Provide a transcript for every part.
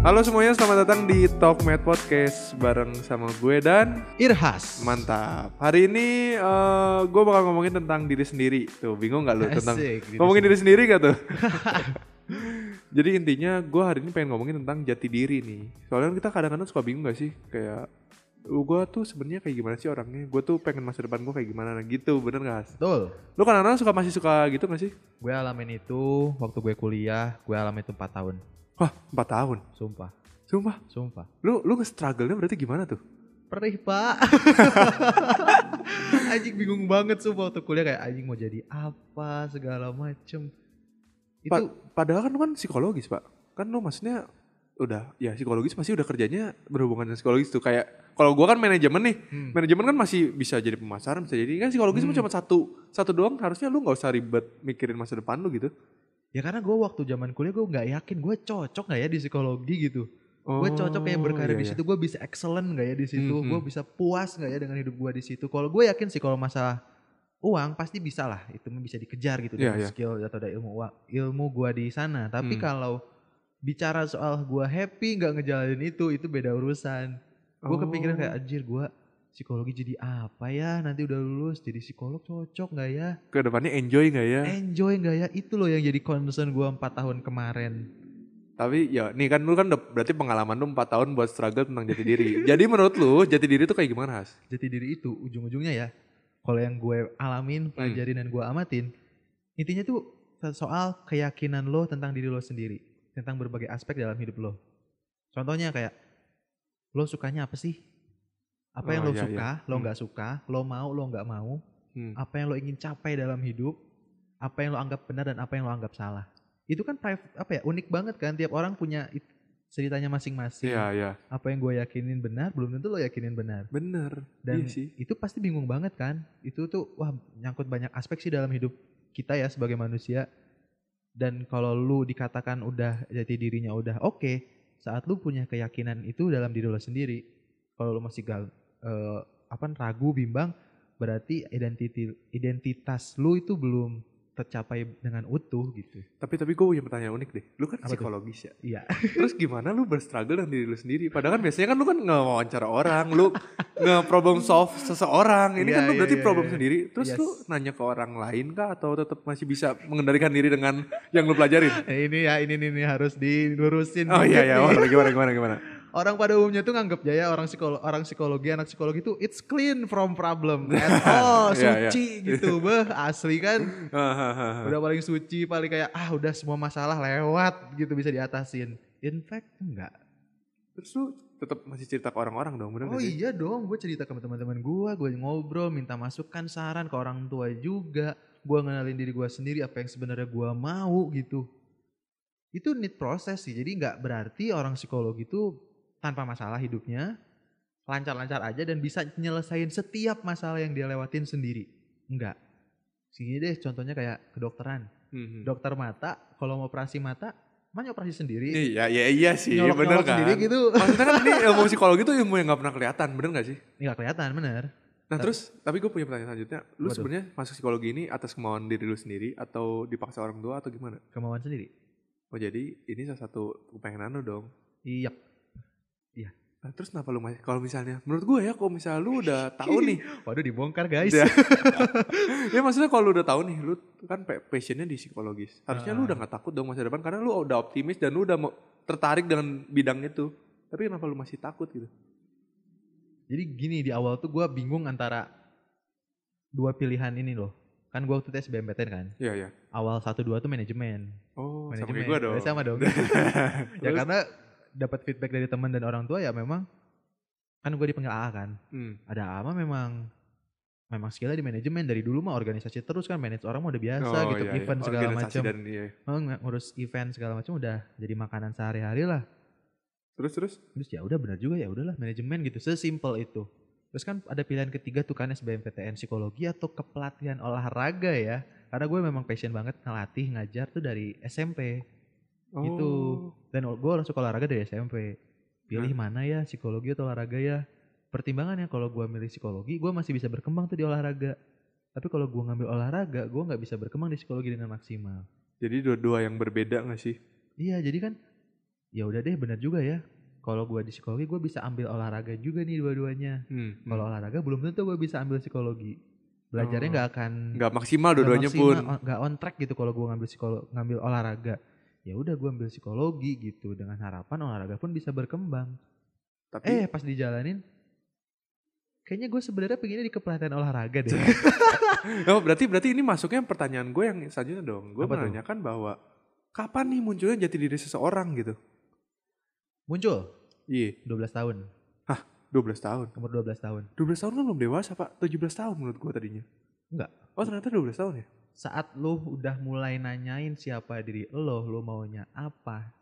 Halo semuanya, selamat datang di Talk Med Podcast bareng sama gue dan Irhas. mantap. Hari ini eh, gue bakal ngomongin tentang diri sendiri. Tuh, bingung gak lu tentang Asik, diri ngomongin diri sendiri gak tuh? Jadi intinya gue hari ini pengen ngomongin tentang jati diri nih. Soalnya kita kadang-kadang suka bingung gak sih? Kayak gue tuh sebenarnya kayak gimana sih orangnya? Gue tuh pengen masa depan gue kayak gimana nah, gitu, bener gak? Has? Betul. Lu kadang-kadang suka masih suka gitu gak sih? Gue alamin itu waktu gue kuliah, gue alamin itu 4 tahun. Wah, 4 tahun. Sumpah, Sumpah. sumpah. Lu lu nge-struggle-nya berarti gimana tuh? Perih, Pak. anjing bingung banget sumpah waktu kuliah kayak anjing mau jadi apa segala macem. Itu Pa- padahal kan lu kan psikologis pak kan lu maksudnya udah ya psikologis pasti udah kerjanya berhubungan dengan psikologis tuh kayak kalau gua kan manajemen nih Hmm. manajemen kan masih bisa jadi pemasaran bisa jadi kan psikologis mah cuma satu satu doang harusnya lu nggak usah ribet mikirin masa depan lu gitu ya karena gue waktu zaman kuliah gue nggak yakin gue cocok nggak ya di psikologi gitu. gue cocok kayak berkarir iya, di iya. situ, gue bisa excellent nggak ya di situ, Hmm, gue hmm. bisa puas nggak ya dengan hidup gue di situ. Kalau gue yakin sih kalau masalah uang pasti bisa lah, itu bisa dikejar gitu Iya, dengan iya. skill atau dari ilmu uang, ilmu gue di sana. Tapi Hmm. kalau bicara soal gue happy nggak ngejalanin itu, itu beda urusan. Gue kepikiran kayak Oh. anjir gue psikologi jadi apa ya? Nanti udah lulus jadi psikolog cocok nggak ya? Ke depannya enjoy nggak ya? Enjoy nggak ya? Itu loh yang jadi concern gue empat tahun kemarin. Tapi ya nih kan lu kan udah berarti pengalaman lu 4 tahun buat struggle tentang jati diri. Jadi menurut lu jati diri tuh kayak gimana has? Jati diri itu ujung-ujungnya ya kalau yang gue alamin pelajarin dan gue amatin intinya tuh soal keyakinan lo tentang diri lo sendiri tentang berbagai aspek dalam hidup lo. Contohnya kayak lo sukanya apa sih apa yang Oh, lo iya, suka iya. lo Hmm. nggak suka lo mau lo nggak mau Hmm. apa yang lo ingin capai dalam hidup apa yang lo anggap benar dan apa yang lo anggap salah itu kan private apa ya unik banget kan tiap orang punya it- ceritanya masing-masing iya iya apa yang gue yakinin benar belum tentu lo yakinin benar bener dan iya sih itu pasti bingung banget kan itu tuh wah nyangkut banyak aspek sih dalam hidup kita ya sebagai manusia dan kalau lu dikatakan udah jati dirinya udah oke saat lu punya keyakinan itu dalam diri lo sendiri kalau lu masih gal eh, apa ragu bimbang berarti identiti identitas lu itu belum tercapai dengan utuh gitu tapi tapi gue punya pertanyaan unik deh lu kan Apa tuh? psikologis ya iya Terus gimana lu berstruggle dengan diri lu sendiri? Padahal kan biasanya kan lu kan nge-wawancara orang, lu nge-problem solve seseorang. Ini Iya, kan lu iya, berarti iya, problem sendiri. Terus Yes. lu nanya ke orang lain kah atau tetap masih bisa mengendalikan diri dengan yang lu pelajarin? Eh, ini ya ini nih, nih, harus dilurusin Oh iya iya, oh, gimana gimana gimana. Orang pada umumnya tuh nganggap ya, ya orang psikologi, orang psikologi, anak psikologi itu it's clean from problem. At all, iya. suci gitu. Beh, asli kan. Hahaha. Udah paling suci, paling kayak ah udah semua masalah lewat gitu bisa diatasin. In fact enggak. Terus lu tetap masih cerita ke orang-orang dong, bener Oh iya dong, gue cerita ke teman-teman gue, gue ngobrol, minta masukan, saran ke orang tua juga. Gue ngenalin diri gue sendiri apa yang sebenarnya gue mau gitu. Itu need proses sih, jadi nggak berarti orang psikologi itu tanpa masalah hidupnya, lancar-lancar aja dan bisa nyelesain setiap masalah yang dia lewatin sendiri. Enggak. Sini deh contohnya kayak kedokteran. Mhm. Dokter mata, kalau mau operasi mata, mah operasi sendiri. Iya iya iya sih, bener Nyolok-nyolok kan. sendiri gitu. Maksudnya kan ini ilmu psikologi tuh ilmu yang gak pernah kelihatan, bener gak sih? Nggak kelihatan, bener. Nah terus, tapi gue punya pertanyaan selanjutnya. Lu sebenarnya masuk psikologi ini atas kemauan diri lu sendiri atau dipaksa orang tua atau gimana? Kemauan sendiri. Oh jadi ini salah satu kepengenan lu dong. Iya. Nah terus kenapa lu masih, kalau misalnya, menurut gue ya kalau misalnya lu udah tahu nih. Waduh dibongkar guys. Ya. ya maksudnya kalau lu udah tahu nih, lu kan pa- passionnya di psikologis. Harusnya lu Ah. udah gak takut dong masa depan karena lu udah optimis dan lu udah mau tertarik dengan bidang itu. Tapi kenapa lu masih takut gitu? Jadi gini di awal tuh gue bingung antara dua pilihan ini loh. Kan gue waktu tes BMPTN kan. Iya iya. Awal satu dua tuh manajemen. Oh sama manajemen. kayak gue dong. Eh, Sama dong. ya karena dapat feedback dari teman dan orang tua ya memang kan gue dipanggil AA kan. Hmm. Ada AA mah memang memang skillnya di manajemen dari dulu mah organisasi terus kan manage orang mah udah biasa Oh, gitu iya, iya. event segala macam iya. Oh, ng- ngurus event segala macam udah jadi makanan sehari-hari lah Terus terus? terus ya udah benar juga ya udahlah manajemen gitu sesimpel itu terus kan ada pilihan ketiga tuh kan SBMPTN psikologi atau kepelatihan olahraga ya karena gue memang passion banget ngelatih ngajar tuh dari SMP Oh. Gitu. Dan gue langsung olahraga dari SMP pilih mana ya psikologi atau olahraga ya pertimbangannya kalau gue milih psikologi gue masih bisa berkembang tuh di olahraga tapi kalau gue ngambil olahraga gue nggak bisa berkembang di psikologi dengan maksimal Jadi dua-dua yang berbeda gak sih? iya jadi kan ya udah deh bener juga ya. Kalau gue di psikologi gue bisa ambil olahraga juga nih dua-duanya. Hmm, hmm. Kalau olahraga belum tentu gue bisa ambil psikologi. Belajarnya Oh. nggak akan nggak maksimal dua-duanya pun. nggak on track gitu kalau gue ngambil ngambil olahraga. Ya udah gue ambil psikologi gitu dengan harapan olahraga pun bisa berkembang. Tapi Eh pas dijalanin kayaknya gue sebenarnya pengennya di kepelatihan olahraga deh. oh berarti berarti ini masuknya pertanyaan gue yang selanjutnya dong. Gue Apa tuh? menanyakan bahwa kapan nih munculnya jati diri seseorang gitu? Muncul Iya, 12 tahun, 12 tahun. umur 12 tahun. 12 tahun kan belum dewasa pak, 17 tahun menurut gue tadinya. Enggak. Oh ternyata 12 tahun ya? Saat lu udah mulai nanyain siapa diri lo, lo maunya apa,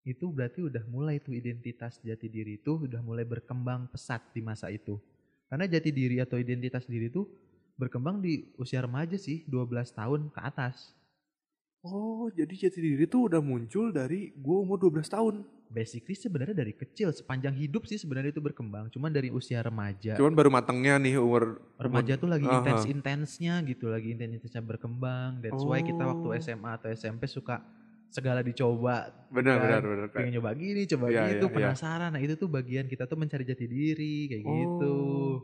itu berarti udah mulai tuh identitas jati diri itu udah mulai berkembang pesat di masa itu. Karena jati diri atau identitas diri itu berkembang di usia remaja sih, 12 tahun ke atas. Oh jadi jati diri tuh udah muncul dari gue umur 12 tahun. Basically sebenarnya dari kecil, sepanjang hidup sih sebenarnya itu berkembang. Cuman dari usia remaja. Cuman baru matangnya nih umur remaja tuh lagi Aha. intens-intensnya gitu, lagi intens-intensnya berkembang. That's why kita waktu Oh. SMA atau SMP suka segala dicoba. Benar kan? benar benar. Pengen nyoba gini, coba Iya, gitu, iya, iya. penasaran. Nah itu tuh bagian kita tuh mencari jati diri kayak gitu. Oh.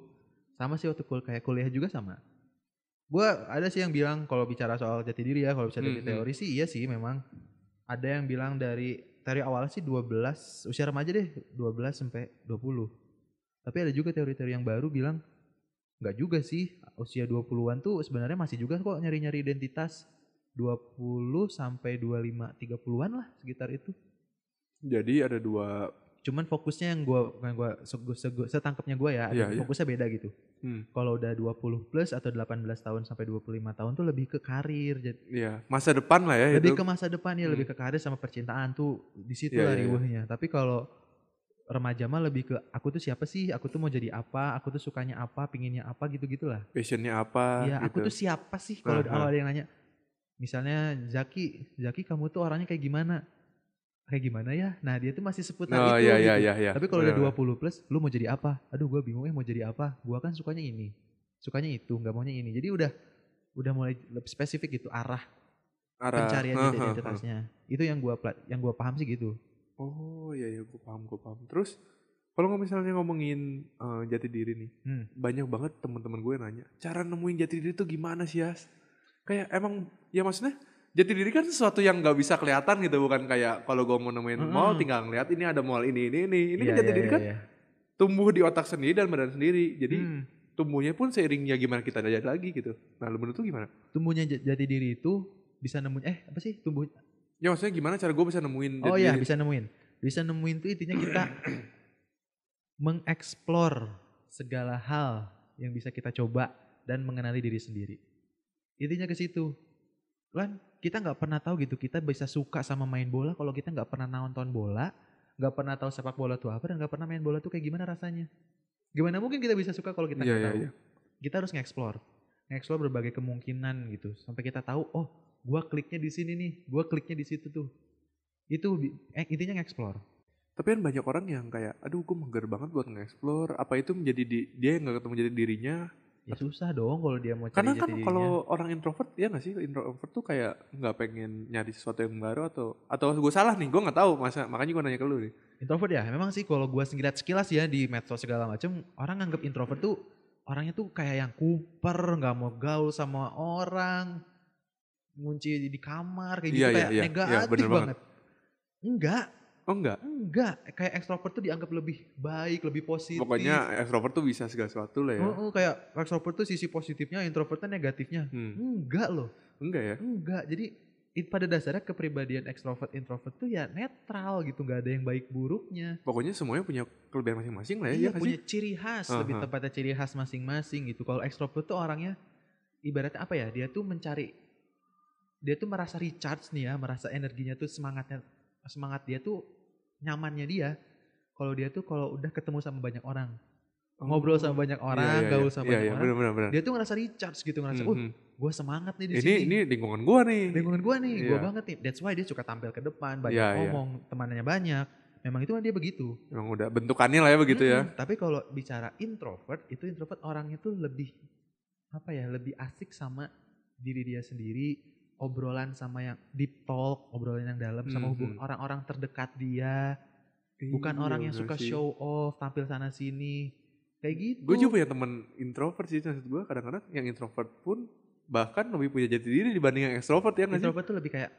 Sama sih waktu kul kayak kuliah juga sama. Gua ada sih yang bilang kalau bicara soal jati diri ya, kalau bicara dari Hmm, hmm. teori sih iya sih memang. Ada yang bilang dari teori awal sih 12, usia remaja deh 12 sampai 20. Tapi ada juga teori-teori yang baru bilang nggak juga sih, usia 20-an tuh sebenarnya masih juga kok nyari-nyari identitas 20 sampai 25 30-an lah sekitar itu. Jadi ada dua. Cuman fokusnya yang gua segu- segu- setangkapnya gua ya, Iya, iya. fokusnya beda gitu. Hmm. Kalau udah 20 plus atau 18 tahun sampai 25 tahun tuh lebih ke karir, jadi Iya masa depan lah ya lebih itu. ke masa depan ya, Hmm. lebih ke karir sama percintaan tuh di situ Iya, lah iya, riuhnya. Tapi kalau remaja mah lebih ke aku tuh siapa sih, aku tuh mau jadi apa, aku tuh sukanya apa, pinginnya apa gitu-gitulah. Passionnya apa? Iya, aku gitu. tuh siapa sih kalau Aha. kalau ada yang nanya. Misalnya Zaki, Zaki kamu tuh orangnya kayak gimana? Kayak gimana ya? Nah, dia tuh masih seputar Oh itu iya gitu. iya iya. iya. Tapi kalau udah Benar, 20 plus, lu mau jadi apa? Aduh, gue bingung ya mau jadi apa. Gua kan sukanya ini. Sukanya itu, nggak maunya ini. Jadi udah udah mulai lebih spesifik gitu arah Arah- pencarian Hah, hah, hah. identitasnya. Itu yang gua pela- yang gua paham sih gitu. Oh iya iya gue paham gue paham. Terus kalau misalnya ngomongin eh, jati diri nih, Hmm. banyak banget teman-teman gue nanya, cara nemuin jati diri tuh gimana sih Yas? Kayak emang ya maksudnya jati diri kan sesuatu yang nggak bisa kelihatan gitu bukan kayak kalau gue mau nemuin Mm-mm. mall tinggal ngeliat ini ada mall ini ini ini ini Iya, kan jati iya, diri kan iya. tumbuh di otak sendiri dan badan sendiri jadi Hmm. tumbuhnya pun seiringnya gimana kita jadi lagi gitu nah lu menurut gimana tumbuhnya jati diri itu bisa nemuin eh apa sih tumbuh ya maksudnya gimana cara gue bisa nemuin Oh iya diri? bisa nemuin. Bisa nemuin tuh intinya kita mengeksplor segala hal yang bisa kita coba dan mengenali diri sendiri. Intinya ke situ. Kan kita nggak pernah tahu gitu kita bisa suka sama main bola kalau kita nggak pernah nonton bola, nggak pernah tahu sepak bola tuh apa dan nggak pernah main bola tuh kayak gimana rasanya. Gimana mungkin kita bisa suka kalau kita Iya, nggak iya, tahu? iya. Kita harus nge-explore. Nge-explore berbagai kemungkinan gitu sampai kita tahu oh gua kliknya di sini nih, gua kliknya di situ tuh. Itu eh, intinya nge-explore. Tapi kan banyak orang yang kayak, aduh gue mager banget buat nge-explore. Apa itu menjadi di- dia yang gak ketemu jadi dirinya? Ya susah dong kalau dia mau cari Karena kan kalau orang introvert, ya gak sih? Introvert tuh kayak nggak pengen nyari sesuatu yang baru atau atau gue salah nih, gue nggak tahu. Masa makanya gue nanya ke lu nih. introvert ya, memang sih kalau gua ngeliat sekilas ya di medsos segala macam, orang nganggap introvert tuh orangnya tuh kayak yang kuper, nggak mau gaul sama orang, ngunci di kamar kayak gitu Iya, iya, kayak iya. Iya, negatif bener banget. banget. Enggak, Oh enggak. enggak. Kayak ekstrovert tuh dianggap lebih baik, lebih positif. Pokoknya extrovert tuh bisa segala sesuatu lah ya. Oh, oh, kayak ekstrovert tuh sisi positifnya, introvertnya negatifnya. Hmm. Enggak loh. Enggak ya? Enggak, jadi it, pada dasarnya kepribadian ekstrovert introvert tuh ya netral gitu, nggak ada yang baik buruknya. Pokoknya semuanya punya kelebihan masing-masing lah ya. Iya nggak punya sih? ciri khas, Aha. lebih tepatnya ciri khas masing-masing gitu. Kalau ekstrovert tuh orangnya ibaratnya apa ya? Dia tuh mencari, dia tuh merasa recharge nih ya, merasa energinya tuh semangatnya, semangat dia tuh nyamannya dia. Kalau dia tuh kalau udah ketemu sama banyak orang, ngobrol sama banyak Iya, orang, iya, gaul iya. sama Iya, banyak iya, orang, bener, bener, bener. dia tuh ngerasa recharge gitu, ngerasa, Hmm, oh hmm. gue semangat nih di Ini sini. ini lingkungan gue nih. lingkungan gue nih, gue Iya. banget nih. That's why dia suka tampil ke depan, banyak Iya, iya. ngomong, temannya banyak. Memang itu kan dia begitu. Emang udah bentukannya lah ya begitu ya. Mm-mm. Tapi kalau bicara introvert, itu introvert orangnya tuh lebih apa ya, lebih asik sama diri dia sendiri, obrolan sama yang deep talk, obrolan yang dalam sama Mhm. hubungan orang-orang terdekat dia, bukan Iya, orang yang suka sih. show off, tampil sana sini. Kayak gitu. Gue juga punya temen introvert sih maksud gue kadang-kadang yang introvert pun bahkan lebih punya jati diri dibanding yang extrovert ya nggak sih? introvert tuh lebih kayak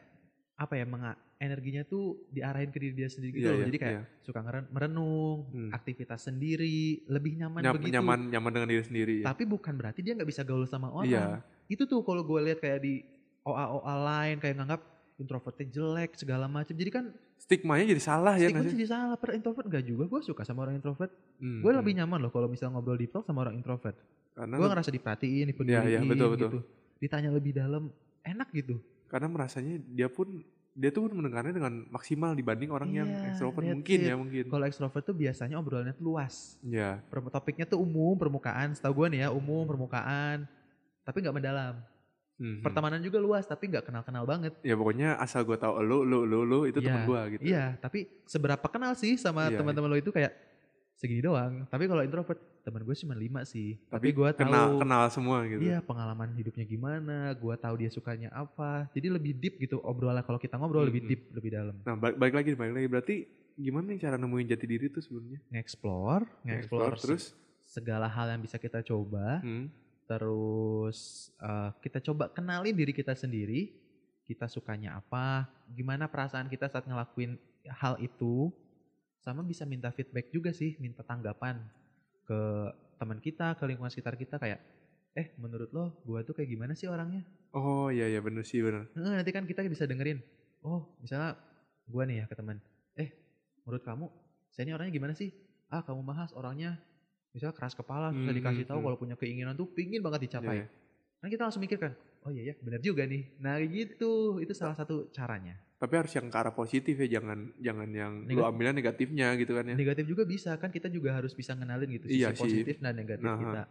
apa ya menga- energinya tuh diarahin ke diri dia sendiri gitu Iya, loh. iya, jadi kayak iya. suka merenung Hmm. aktivitas sendiri lebih nyaman Nyam- begitu nyaman nyaman dengan diri sendiri. ya. tapi bukan berarti dia nggak bisa gaul sama orang Iya. itu tuh kalau gue lihat kayak di OA OA lain kayak nganggap introvertnya jelek segala macam jadi kan Stigmanya jadi salah ya stigma jadi salah. Per introvert gak juga. Gue suka sama orang introvert. Hmm, gue hmm. lebih nyaman loh kalau misalnya ngobrol di talk sama orang introvert. Karena gue ngerasa diperhatiin dipeduliin Iya, iya, betul, betul. gitu ditanya lebih dalam enak gitu. Karena merasanya dia pun dia tuh mendengarnya dengan maksimal dibanding orang yang Iya, extrovert that's mungkin it. ya mungkin. kalau extrovert tuh biasanya obrolannya tuh luas. Ya. Per- topiknya tuh umum permukaan. Setahu gue nih ya umum permukaan. Tapi nggak mendalam Hmm, hmm. pertemanan juga luas tapi nggak kenal kenal banget. Ya pokoknya asal gue tahu lu lu lu lu itu Iya, temen gue gitu. iya tapi seberapa kenal sih sama Iya, teman-teman lo itu kayak segini doang. Tapi kalau introvert teman gue cuma lima sih. Tapi, Tapi gue tahu kenal kenal semua gitu. iya pengalaman hidupnya gimana gue tahu dia sukanya apa. Jadi lebih deep gitu obrolan kalau kita ngobrol lebih Mm-mm. deep lebih dalam. Nah balik, balik lagi balik lagi. Berarti gimana nih cara nemuin jati diri tuh sebenarnya? nge-explore nge-explore Explore, terus? se- segala hal yang bisa kita coba. Hmm, terus eh, kita coba kenalin diri kita sendiri. Kita sukanya apa? Gimana perasaan kita saat ngelakuin hal itu? Sama bisa minta feedback juga sih minta tanggapan ke teman kita ke lingkungan sekitar kita kayak eh menurut lo gua tuh kayak gimana sih orangnya? Oh iya iya bener sih bener. Nanti kan kita bisa dengerin oh misalnya gua nih ya ke teman eh menurut kamu saya ini orangnya gimana sih? Ah kamu bahas orangnya misalnya keras kepala susah Hmm, dikasih tahu hmm. kalau punya keinginan tuh pingin banget dicapai Iya, iya. kan kita langsung mikir kan oh iya ya benar juga nih nah gitu itu salah satu caranya Tapi harus yang ke arah positif ya jangan jangan yang lu Negatif. ambilnya negatifnya gitu kan ya. negatif juga bisa kan kita juga harus bisa ngenalin gitu sisi Iya sih. positif dan negatif Nah, kita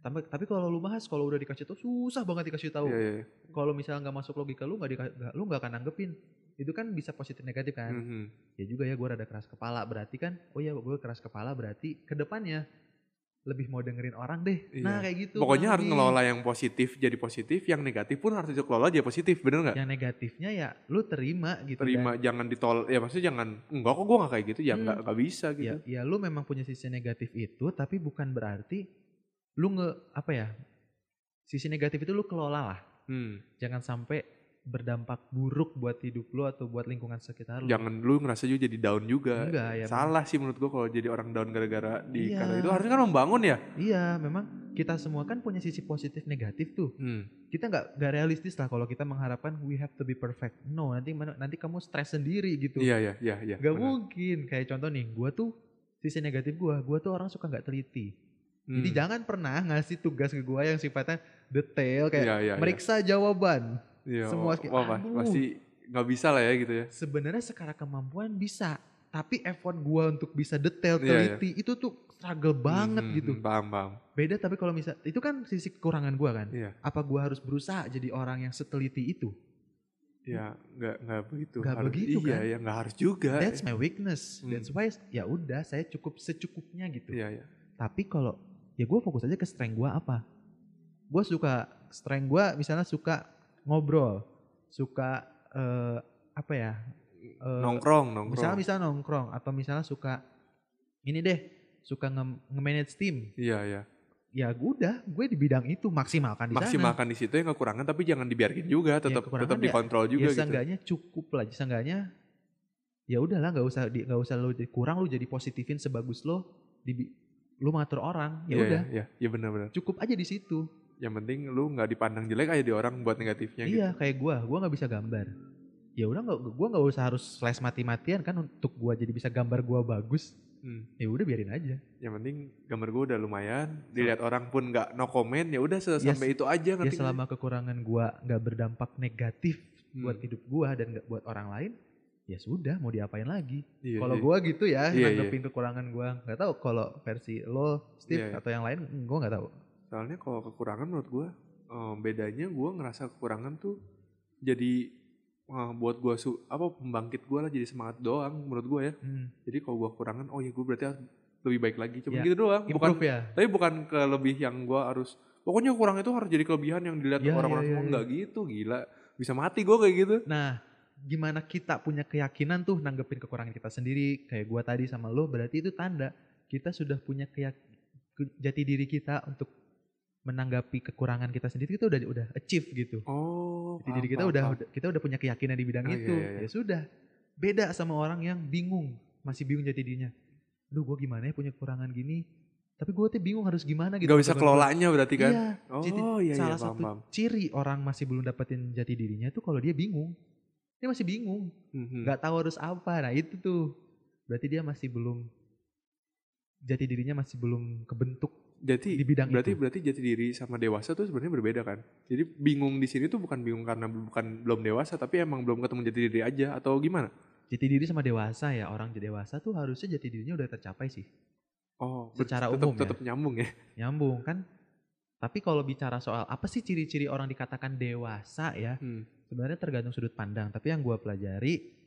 tapi tapi kalau lu bahas kalau udah dikasih tahu susah banget dikasih tahu Iya, iya. kalau misalnya nggak masuk logika lu nggak lu nggak akan nanggepin itu kan bisa positif negatif kan Mhm. ya juga ya gue rada keras kepala berarti kan oh ya gue keras kepala berarti ke depannya lebih mau dengerin orang deh Iya. nah kayak gitu Pokoknya harus ngelola yang positif jadi positif, yang negatif pun harus dikelola jadi positif, bener nggak? yang negatifnya ya lu terima gitu Terima, jangan ditol, ya maksudnya jangan, enggak kok gue nggak kayak gitu, ya Hmm. nggak nggak bisa Dan, gitu. ya ya lu memang punya sisi negatif itu tapi bukan berarti lu nge apa ya sisi negatif itu lu kelola lah Hmm. jangan sampai berdampak buruk buat hidup lu atau buat lingkungan sekitar lu Jangan lu ngerasa juga jadi down juga. Enggak, ya, Salah sih menurut gue kalau jadi orang down gara-gara di Iya. itu harusnya kan membangun ya. iya memang kita semua kan punya sisi positif negatif tuh Hmm. kita nggak nggak realistis lah kalau kita mengharapkan we have to be perfect no nanti nanti kamu stres sendiri gitu Iya iya iya iya. Gak benar. mungkin kayak contoh nih gua tuh sisi negatif gua gua tuh orang suka nggak teliti Hmm. jadi jangan pernah ngasih tugas ke gua yang sifatnya detail kayak Iya, iya, iya. meriksa jawaban Iya, semua kayak, wah, aduh. pasti nggak bisa lah ya gitu ya. sebenarnya secara kemampuan bisa tapi effort gua untuk bisa detail Iya, iya. teliti itu tuh struggle banget Hmm, gitu Paham paham. beda tapi kalau misal itu kan sisi kekurangan gua kan Iya. apa gua harus berusaha jadi orang yang seteliti itu Ya nggak nggak begitu. Nggak Harus- begitu, iya, kan? Iya nggak harus juga. that's my weakness Hmm. that's why ya udah saya cukup secukupnya gitu Iya iya. Tapi kalau ya gue fokus aja ke strength gue apa. Gue suka strength gue misalnya suka ngobrol, suka eh, apa ya? eh, nongkrong nongkrong. Misalnya misalnya nongkrong atau misalnya suka ini deh, suka nge- nge-manage tim. Iya iya. Ya gue udah, gue di bidang itu maksimalkan di sana. Maksimalkan di situ yang kekurangan tapi jangan dibiarkan juga, tetap kekurangan tetap ya- dikontrol juga ya gitu. seenggaknya cukup lah, seenggaknya ya udahlah nggak usah nggak usah lu jadi- kurang lu jadi positifin sebagus lo di lu ngatur orang ya Iya, udah Iya iya benar-benar. cukup aja di situ Yang penting lu nggak dipandang jelek aja di orang buat negatifnya gitu. iya kayak gua gua nggak bisa gambar ya udah nggak gua nggak usah harus flash mati-matian kan untuk gua jadi bisa gambar gua bagus Hmm. ya udah biarin aja Yang penting gambar gue udah lumayan, dilihat orang pun nggak no comment, ya udah sampai itu aja ya selama kekurangan gua nggak berdampak negatif Hmm. buat hidup gua dan nggak buat orang lain ya sudah mau diapain lagi? Iya, kalau iya. gua gitu ya Iya, nanggepin kekurangan gua nggak tahu kalau versi lo Steve Iya, iya. atau yang lain gua nggak tahu Soalnya kalau kekurangan menurut gue, bedanya gue ngerasa kekurangan tuh jadi eh, buat gue su apa pembangkit gue lah jadi semangat doang menurut gue ya. Hmm, Jadi kalau gue kekurangan, oh ya gue berarti harus lebih baik lagi. Cuma Iya. gitu doang. Bukan, improve ya tapi bukan ke lebih yang gue harus. Pokoknya kekurangan itu harus jadi kelebihan yang dilihat Iya, orang-orang iya, semua iya, nggak gitu, gila. bisa mati gue kayak gitu Nah, gimana kita punya keyakinan tuh nanggepin kekurangan kita sendiri, kayak gua tadi sama lo, berarti itu tanda kita sudah punya keyak ke- jati diri kita untuk menanggapi kekurangan kita sendiri itu udah udah achieve gitu. oh Jati diri kita paham, udah, paham. kita udah punya keyakinan di bidang Oh, itu. iya, iya, iya. Ya sudah. Beda sama orang yang bingung, masih bingung jati dirinya. Duh, gua gimana ya punya kekurangan gini? Tapi gue tuh bingung harus gimana gitu. Gak bisa kelolanya berarti kan Iya. oh Jadi iya iya salah paham, satu paham. ciri orang masih belum dapetin jati dirinya tuh kalau dia bingung. Dia masih bingung, Mhm. nggak tahu harus apa. Nah itu tuh berarti dia masih belum jati dirinya masih belum kebentuk jadi di bidang berarti itu. berarti jati diri sama dewasa tuh sebenarnya berbeda kan jadi bingung di sini tuh bukan bingung karena bukan belum dewasa tapi emang belum ketemu jati diri aja atau gimana Jati diri sama dewasa ya orang dewasa tuh harusnya jati dirinya udah tercapai sih, oh Secara tetap, umum ya. tetap nyambung ya nyambung kan. Tapi kalau bicara soal apa sih ciri-ciri orang dikatakan dewasa ya, Hmm. sebenarnya tergantung sudut pandang. Tapi yang gua pelajari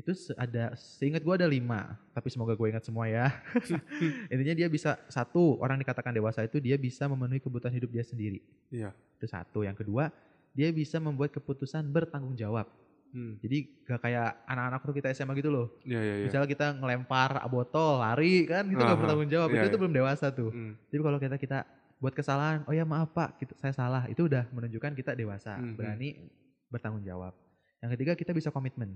itu ada, seingat gua ada lima. Tapi semoga gue ingat semua ya. Intinya dia bisa satu orang dikatakan dewasa itu dia bisa memenuhi kebutuhan hidup dia sendiri. Iya. Itu satu. Yang kedua dia bisa membuat keputusan bertanggung jawab. Hmm. Jadi gak kayak anak-anak kita SMA gitu loh. Iya iya iya. Misalnya kita ngelempar botol, lari kan, itu gak Aha, bertanggung jawab. iya, itu, itu iya. belum dewasa tuh. Hmm. Tapi kalau kita kita buat kesalahan, oh ya maaf pak, gitu, saya salah. Itu udah menunjukkan kita dewasa, Mhm. berani bertanggung jawab. Yang ketiga kita bisa komitmen,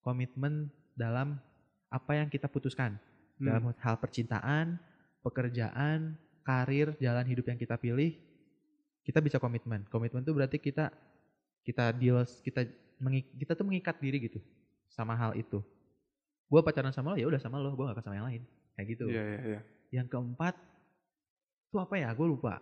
komitmen dalam apa yang kita putuskan Hmm. dalam hal percintaan, pekerjaan, karir, jalan hidup yang kita pilih, kita bisa komitmen. Komitmen itu berarti kita kita deal, kita kita tuh mengikat diri gitu sama hal itu. Gue pacaran sama lo ya udah sama lo, gue gak akan sama yang lain, kayak gitu. Iya iya iya. Yang keempat itu apa ya? Gue lupa.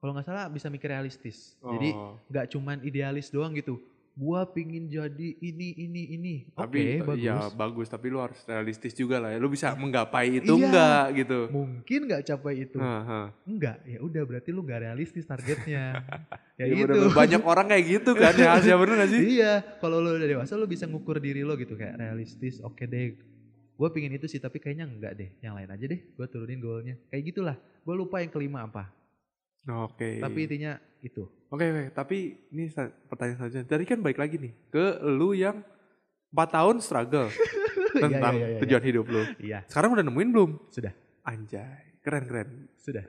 Kalau nggak salah bisa mikir realistis. Jadi Oh. nggak cuman idealis doang gitu. Gua pingin jadi ini ini ini. tapi Oke, bagus. iya bagus tapi lu harus realistis juga lah ya. Lu bisa menggapai itu Iya. enggak gitu. Mungkin nggak capai itu. Heeh. Enggak, ya udah berarti lu nggak realistis targetnya. ya Iya, itu. Banyak orang kayak gitu kan ya Asia bener gak sih? iya, kalau lu udah dewasa lu bisa ngukur diri lo gitu kayak realistis. Oke deh. Gue pingin itu sih tapi kayaknya enggak deh. Yang lain aja deh. Gue turunin goalnya. Kayak gitulah. Gue lupa yang kelima apa. Oke. Tapi intinya itu. Oke, oke, tapi ini pertanyaan selanjutnya. Tadi kan baik lagi nih ke lu yang 4 tahun struggle tentang iya, iya, iya. tujuan hidup lu. Iya, Sekarang udah nemuin belum? sudah. Anjay, keren keren. Sudah.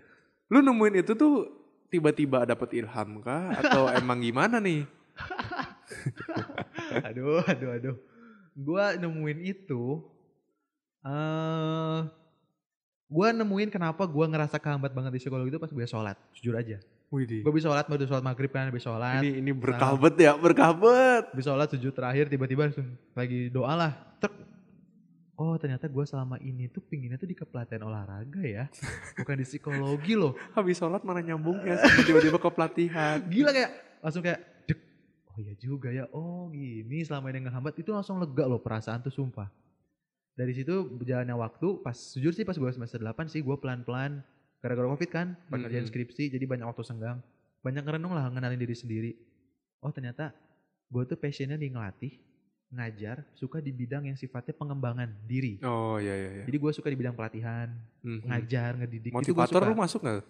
Lu nemuin itu tuh tiba-tiba dapet ilham kah atau emang gimana nih? aduh, aduh, aduh. Gua nemuin itu eh gua nemuin kenapa gua ngerasa kehambat banget di psikologi itu pas gue sholat, jujur aja. Widih. Gue bisa sholat, baru sholat maghrib kan, habis sholat. Ini ini berkabet ya, berkabet. Habis sholat sujud terakhir, tiba-tiba langsung lagi doa lah. Tek. Oh ternyata gua selama ini tuh pinginnya tuh di kepelatihan olahraga ya. Bukan di psikologi loh. Habis sholat mana nyambungnya sama tiba-tiba ke pelatihan. Gila kayak, langsung kayak, dek. Oh iya juga ya, oh gini selama ini ngehambat. Itu langsung lega loh perasaan tuh sumpah. Dari situ berjalannya waktu, pas jujur sih pas gue semester 8 sih gue pelan-pelan. Gara-gara covid kan, pengerjaan Mm-mm. skripsi jadi banyak waktu senggang. Banyak ngerenung lah ngenalin diri sendiri. Oh ternyata gue tuh passionnya di ngelatih, ngajar, suka di bidang yang sifatnya pengembangan diri. Oh iya iya iya. Jadi gue suka di bidang pelatihan, Mhm. ngajar, ngedidik. Motivator lu masuk gak?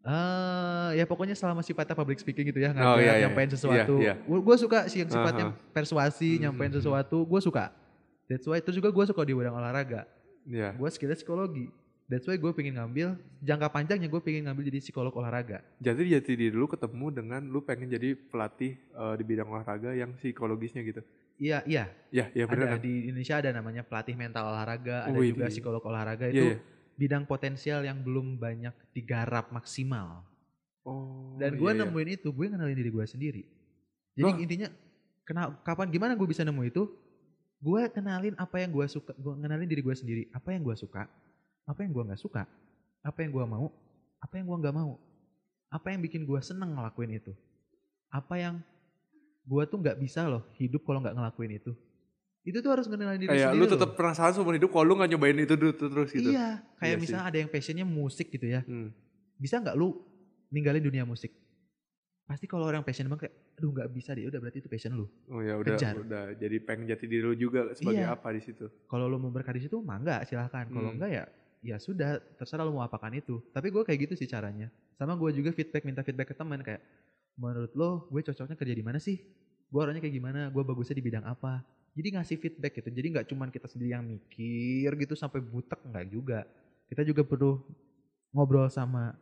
Eh, ya pokoknya selama sifatnya public speaking gitu ya, Oh, ngajar, iya, iya. nyampein sesuatu. Iya, Gue suka sih yang sifatnya Aha. persuasi, Hmm, nyampein hmm, hmm. sesuatu, gue suka. That's why itu juga gue suka di bidang olahraga. Iya. Gue skillnya psikologi. That's why gue pengen ngambil, jangka panjangnya gue pengen ngambil jadi psikolog olahraga. Jadi jati diri lu ketemu dengan lu pengen jadi pelatih eh, di bidang olahraga yang psikologisnya gitu. Iya, iya. Ya, ya bener ada kan? di Indonesia ada namanya pelatih mental olahraga, ada Wih, juga di- psikolog olahraga Iya, itu iya. bidang potensial yang belum banyak digarap maksimal. Oh. Dan gue iya, iya. nemuin itu, gue kenalin diri gue sendiri. Jadi Loh. intinya, kena, kapan gimana gue bisa nemu itu? Gue kenalin apa yang gue suka, gue kenalin diri gue sendiri. Apa yang gue suka, apa yang gue nggak suka, apa yang gue mau, apa yang gue nggak mau, apa yang bikin gue seneng ngelakuin itu, apa yang gue tuh nggak bisa loh hidup kalau nggak ngelakuin itu. Itu tuh harus kenalin diri Kayak sendiri lu tetap penasaran seumur hidup kalau lu gak nyobain itu dulu terus gitu. Iya, kayak Iya sih. misalnya ada yang passionnya musik gitu ya. Hmm. Bisa nggak lu ninggalin dunia musik? Pasti kalau orang passion banget kayak, aduh nggak bisa deh, udah berarti itu passion lu. Oh ya udah Kejar. udah jadi pengen jati diri lu juga sebagai Iya. apa di situ. Kalau lu mau berkarya di situ, mangga silahkan. Kalau Hmm. enggak ya, ya sudah, terserah lu mau apakan itu. Tapi gue kayak gitu sih caranya. Sama gue juga feedback, minta feedback ke teman kayak, menurut lo gue cocoknya kerja di mana sih gue orangnya kayak gimana gue bagusnya di bidang apa jadi ngasih feedback gitu jadi nggak cuman kita sendiri yang mikir gitu sampai butek nggak juga kita juga perlu ngobrol sama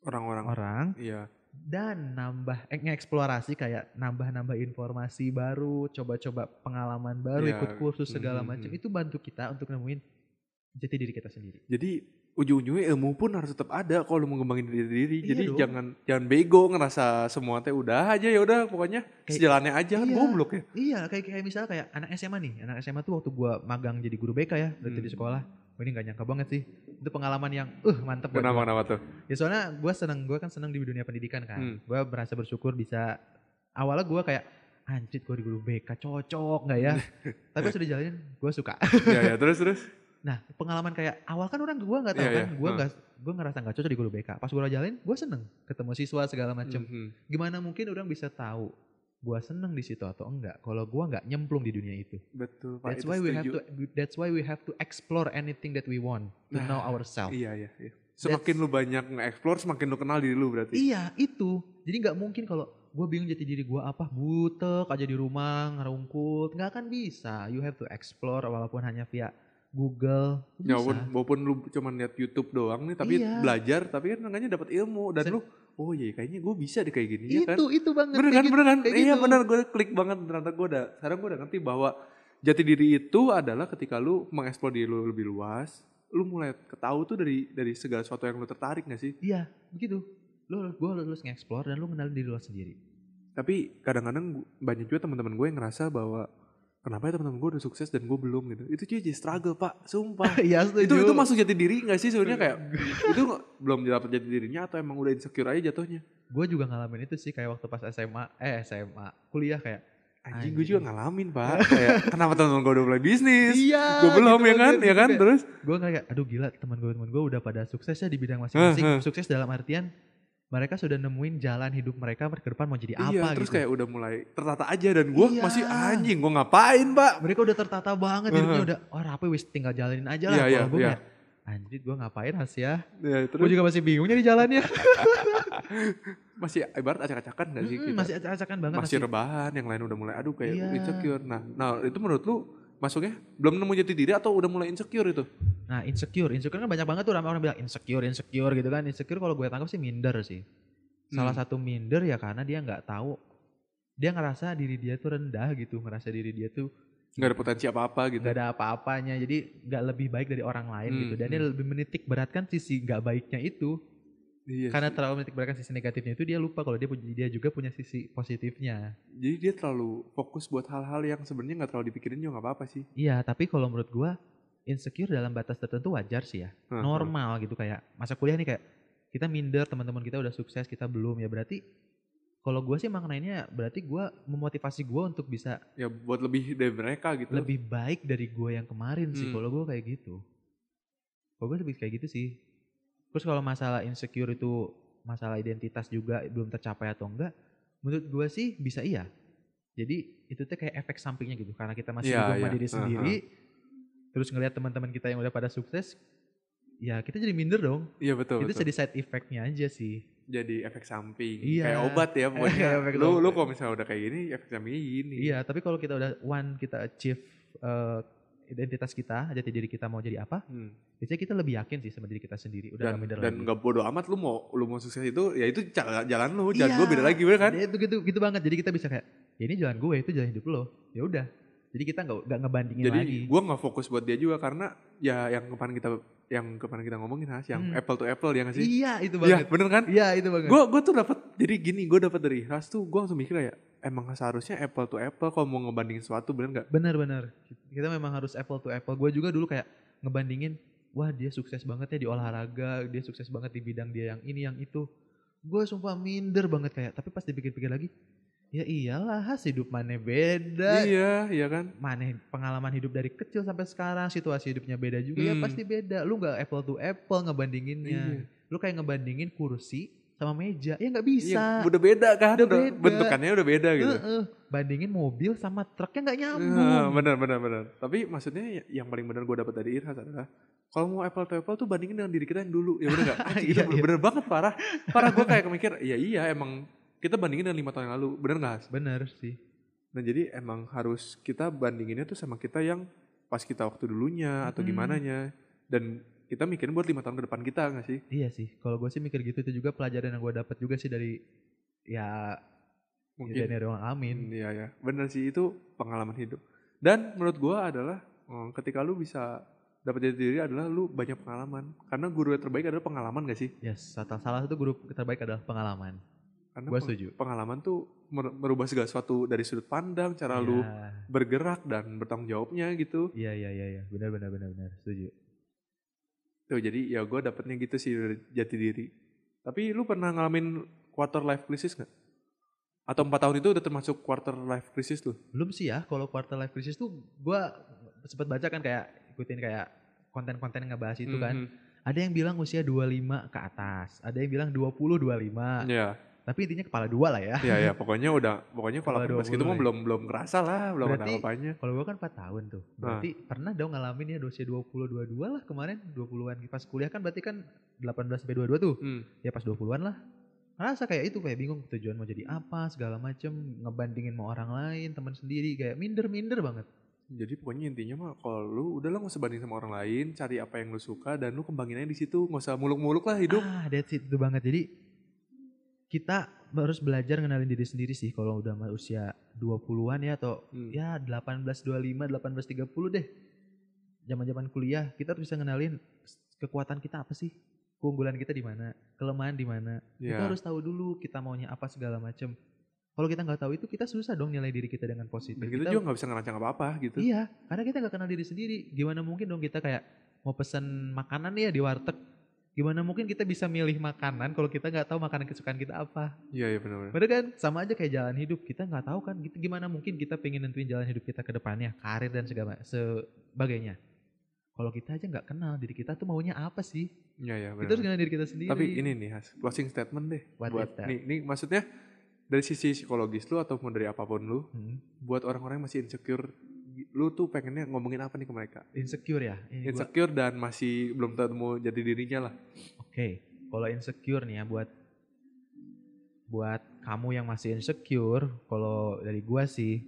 Orang-orang. orang Iya. Dan nambah eh, ngeksplorasi kayak nambah-nambah informasi baru coba-coba pengalaman baru Iya, ikut kursus segala mhm, macam mhm. itu bantu kita untuk nemuin jati diri kita sendiri Jadi ujung-ujungnya ilmu pun harus tetap ada kalau lu mau ngembangin diri diri. Iya Jadi dong. jangan jangan bego ngerasa semua teh udah aja ya udah pokoknya Kayak- sejalannya aja kan Iya. goblok ya. Iya, kayak kayak misalnya kayak anak SMA nih. Anak SMA tuh waktu gua magang jadi guru BK ya, dari di Hmm. sekolah. Wah, ini gak nyangka banget sih. Itu pengalaman yang uh mantep Kenapa kenapa tuh? Ya soalnya gua seneng, gua kan seneng di dunia pendidikan kan. Hmm. Gua merasa bersyukur bisa awalnya gua kayak anjir gua di guru BK cocok nggak ya? Tapi pas udah jalanin gua suka. ya ya terus terus. Nah, pengalaman kayak awal kan orang gua nggak tahu Iya, kan, gua Hmm. nggak gua ngerasa nggak cocok di guru BK. Pas gua jalanin, gua seneng ketemu siswa segala macem. Mhm. Gimana mungkin orang bisa tahu gua seneng di situ atau enggak kalau gua nggak nyemplung di dunia itu. Betul Pak. That's why we have to that's why we have to explore anything that we want to Nah, know ourselves. Iya iya iya. Semakin lu banyak nge-explore semakin lu kenal diri lu berarti. Iya, itu. Jadi nggak mungkin kalau gue bingung jati diri gue apa, butek aja di rumah, ngerungkut, nggak akan bisa. You have to explore walaupun hanya via Google. Ya walaupun, walaupun lu cuma lihat YouTube doang nih tapi Iya. belajar tapi kan enggaknya dapat ilmu dan Sen- lu oh iya kayaknya gue bisa deh kayak gini ya kan. itu itu banget. Bener kan gitu- bener kan? Iya gitu. bener gue klik banget ternyata gue udah sekarang gue udah ngerti bahwa jati diri itu adalah ketika lu mengeksplor diri lu lebih luas, lu mulai ketahui tuh dari dari segala sesuatu yang lu tertarik gak sih? Iya, begitu. Lu gue lulus nge-explore dan lu kenalin diri lu sendiri. Tapi kadang-kadang banyak juga teman-teman gue yang ngerasa bahwa kenapa ya teman-teman gue udah sukses dan gue belum gitu. Itu jadi struggle pak, sumpah. Iya, itu itu masuk jati diri gak sih sebenarnya kayak itu nggak- belum dapet jati dirinya atau emang udah insecure aja jatuhnya? Gue juga ngalamin itu sih kayak waktu pas SMA, eh SMA, kuliah kayak. Anjing, gue juga ngalamin pak. kayak kenapa teman-teman gue udah mulai bisnis? Iya. gue belum ya kan, ya kan? Terus gue kayak aduh gila teman gue teman gue udah pada sukses ya di bidang masing-masing sukses dalam artian mereka sudah nemuin jalan hidup mereka ke depan mau jadi iya, apa terus gitu kayak udah mulai tertata aja dan gue Iya. masih anjing gue ngapain pak? mereka udah tertata banget hidupnya udah oh rapi wis tinggal jalanin aja lah Iya, iya, gue iya. kayak anjir gue ngapain has ya Ya, gue terus juga masih bingung nih jalannya masih ibarat acak-acakan gak sih Mm-mm, kita? masih acak-acakan banget masih rebahan, yang lain udah mulai aduh kayak Iya. insecure. Nah, nah itu menurut lu masuknya belum nemu jati diri atau udah mulai insecure itu? nah insecure insecure kan banyak banget tuh orang-orang bilang insecure insecure gitu kan insecure kalau gue tangkap sih minder sih salah Hmm. satu minder ya karena dia nggak tahu dia ngerasa diri dia tuh rendah gitu ngerasa diri dia tuh Nggak ada potensi apa-apa gitu. nggak ada apa-apanya jadi nggak lebih baik dari orang lain Hmm, gitu dan dia hmm. lebih menitik beratkan sisi nggak baiknya itu Iya. karena sih. terlalu menitik beratkan sisi negatifnya itu dia lupa kalau dia punya dia juga punya sisi positifnya Jadi dia terlalu fokus buat hal-hal yang sebenarnya nggak terlalu dipikirin juga nggak apa-apa sih. iya tapi kalau menurut gua insecure dalam batas tertentu wajar sih ya Hah, normal gitu kayak masa kuliah nih kayak kita minder teman-teman kita udah sukses kita belum ya berarti kalau gua sih maknanya berarti gua memotivasi gua untuk bisa Ya buat lebih dari mereka gitu. lebih baik dari gua yang kemarin sih Hmm. kalau gua kayak gitu kalau gue lebih kayak gitu sih terus kalau masalah insecure itu masalah identitas juga belum tercapai atau enggak menurut gua sih bisa iya jadi itu tuh kayak efek sampingnya gitu karena kita masih hidup sama iya. diri sendiri terus ngelihat teman-teman kita yang udah pada sukses ya kita jadi minder dong Iya betul. itu betul. jadi side effect-nya aja sih jadi efek samping. Iya. Kayak obat ya pokoknya. Lu lu kalau misalnya udah kayak gini efek sampingnya gini. iya tapi kalau kita udah one kita achieve eh, identitas kita jati diri kita mau jadi apa Hmm. biasanya kita lebih yakin sih sama diri kita sendiri udah dan gak minder dan lagi. nggak bodoh amat lu mau lu mau sukses itu ya itu jalan, jalan lu jalan Iya. gue beda lagi bener kan? Ya, itu gitu gitu banget. Jadi kita bisa kayak ya ini jalan gue itu jalan hidup lo. Ya udah. Jadi kita nggak nggak ngebandingin jadi lagi. gue nggak fokus buat dia juga karena ya yang kemarin kita yang kemarin kita ngomongin has yang Hmm. apple to apple ya nggak sih? Iya itu iya banget. bener kan? Iya itu banget. Gue gue tuh dapat jadi gini gue dapat dari Has tuh gue langsung mikir kayak emang seharusnya apple to apple kalau mau ngebandingin sesuatu bener nggak? Benar-benar kita memang harus apple to apple. Gue juga dulu kayak ngebandingin wah dia sukses banget ya di olahraga dia sukses banget di bidang dia yang ini yang itu. Gue sumpah minder banget kayak tapi pas dipikir-pikir lagi ya iyalah has hidup mana beda. Iya iya kan? Mana pengalaman hidup dari kecil sampai sekarang situasi hidupnya beda juga ya Hmm. pasti beda. Lu nggak apple to apple ngebandinginnya. Iya. lu kayak ngebandingin kursi sama meja ya nggak Iya, bisa udah beda kan Udah udah beda. bentukannya udah beda gitu Heeh. bandingin mobil sama truknya nggak Nah, nyambung benar benar benar. Tapi maksudnya ya- yang paling benar gue dapat dari Irhas adalah kalau mau apple to apple tuh bandingin dengan diri kita yang dulu. Ya bener gak? Itu Iya, iya. bener banget parah. Parah gue kayak mikir, ya iya emang kita bandingin dengan lima tahun yang lalu, bener nggak? Has? Bener sih. Nah jadi emang harus kita bandinginnya tuh sama kita yang pas kita waktu dulunya atau Mm-mm. gimana nya dan kita mikirin buat lima tahun ke depan kita nggak sih? Iya sih. Kalau gue sih mikir gitu itu juga pelajaran yang gue dapat juga sih dari ya Mungkin. ya dari orang amin. Hmm, Iya ya, bener sih itu pengalaman hidup. Dan menurut gua adalah hmm, ketika lu bisa dapat jati diri adalah lu banyak pengalaman. Karena guru yang terbaik adalah pengalaman gak sih? Yes, salah satu guru terbaik adalah pengalaman. Karena Gue peng- setuju. pengalaman tuh mer- merubah segala sesuatu dari sudut pandang, cara lu Iya. bergerak dan bertanggung jawabnya gitu. Iya iya iya iya. Benar benar benar benar. Setuju. Tuh jadi ya gua dapetnya gitu sih dari jati diri. Tapi lu pernah ngalamin quarter life crisis gak? Atau empat tahun itu udah termasuk quarter life crisis tuh? Belum sih ya kalau quarter life crisis tuh gue sempat baca kan kayak ikutin kayak konten-konten yang ngebahas itu kan. Mhm. Ada yang bilang usia 25 ke atas, ada yang bilang 20 25. Iya. Tapi intinya kepala dua lah ya. Iya ya pokoknya udah pokoknya Kepala gitu 20 mah belum belum kerasa lah belum ada Berarti- apanya. Kalau gue kan 4 tahun tuh. Berarti pernah dong ngalamin ya usia 20 22 lah kemarin 20-an pas kuliah kan berarti kan 18 sampai 22 tuh. Hmm. Ya pas 20-an lah. Rasa kayak itu kayak bingung tujuan mau jadi apa segala macem ngebandingin sama orang lain teman sendiri kayak minder-minder banget. Jadi pokoknya intinya mah kalau lu udah lah nggak usah banding sama orang lain, cari apa yang lu suka dan lu kembangin aja di situ, nggak usah muluk-muluk lah hidup. Ah, that's it itu banget. Jadi kita harus belajar ngenalin diri sendiri sih kalau udah usia 20-an ya atau Hmm. ya 18 25 18 30 deh. Zaman-zaman kuliah kita harus bisa ngenalin kekuatan kita apa sih? Keunggulan kita di mana? Kelemahan di mana? Kita Ya. harus tahu dulu kita maunya apa segala macem. Kalau kita nggak tahu itu kita susah dong nilai diri kita dengan positif. Dan kita Kita- juga nggak bisa ngerancang apa-apa gitu. Iya, karena kita nggak kenal diri sendiri. Gimana mungkin dong kita kayak mau pesen makanan ya di warteg. Gimana mungkin kita bisa milih makanan kalau kita nggak tahu makanan kesukaan kita apa? Iya iya benar-benar. Bener kan? Sama aja kayak jalan hidup. Kita nggak tahu kan. Gitu, gimana mungkin kita pengen nentuin jalan hidup kita ke depannya, karir dan segala sebagainya. Kalau kita aja nggak kenal diri kita tuh maunya apa sih? Iya iya Kita harus benar. kenal diri kita sendiri. Tapi ini nih Has, closing statement deh What buat nih nih maksudnya dari sisi psikologis lu ataupun dari apa pun lu, Hmm, buat orang-orang yang masih insecure, lu tuh pengennya ngomongin apa nih ke mereka? insecure ya. Ini gua- Insecure dan masih belum ketemu jadi dirinya lah. Oke, kalau insecure nih ya buat buat kamu yang masih insecure, kalau dari gua sih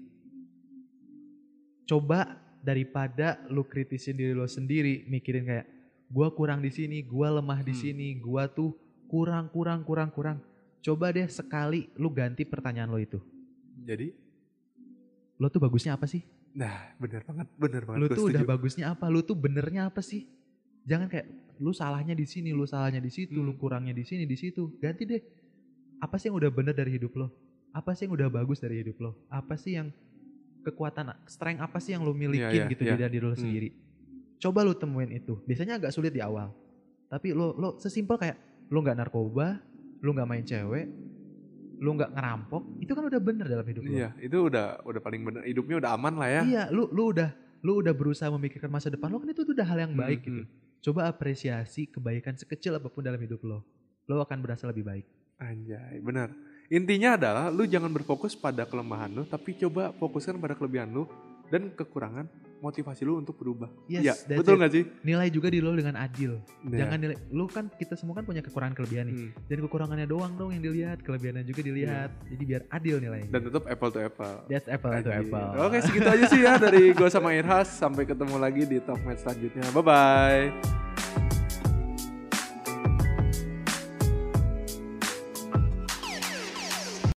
coba daripada lu kritisin diri lo sendiri, mikirin kayak gua kurang di sini, gua lemah di Hmm. sini, gua tuh kurang kurang kurang kurang. Coba deh sekali lu ganti pertanyaan lo itu. Jadi, Lo tuh bagusnya apa sih? Nah bener banget, bener banget. Lu tuh udah bagusnya apa? Lu tuh benernya apa sih? Jangan kayak lu salahnya di sini, lu salahnya di situ, lu Hmm. kurangnya di sini, di situ. Ganti deh. Apa sih yang udah bener dari hidup lo? Apa sih yang udah bagus dari hidup lo? Apa sih yang kekuatan, strength apa sih yang lu milikin iya, gitu iya. di dalam diri lo Hmm. sendiri? Coba lu temuin itu. Biasanya agak sulit di awal. Tapi lo lo sesimpel kayak lu nggak narkoba, lu nggak main cewek, lu nggak ngerampok, itu kan udah bener dalam hidup lo. Iya, itu udah udah paling bener. Hidupnya udah aman lah ya. Iya, lu lu udah lu udah berusaha memikirkan masa depan lo kan itu udah hal yang Hmm, baik gitu. hmm. Coba apresiasi kebaikan sekecil apa pun dalam hidup lo. Lo akan berasa lebih baik. Anjay, benar. Intinya adalah lu jangan berfokus pada kelemahan lu, tapi coba fokuskan pada kelebihan lu dan kekurangan motivasi lu untuk berubah. Yes, that's betul it. nggak sih? Nilai juga di lo dengan adil. Nah, Jangan nilai lu kan kita semua kan punya kekurangan kelebihan nih. hmm. Dan kekurangannya doang dong yang dilihat, kelebihannya juga dilihat. Jadi biar adil nilainya. Dan tetap apple to apple. That's apple to Anjir. apple. Oke, segitu aja sih ya dari gua sama Irhas. Sampai ketemu lagi di Talk Match selanjutnya. Bye bye.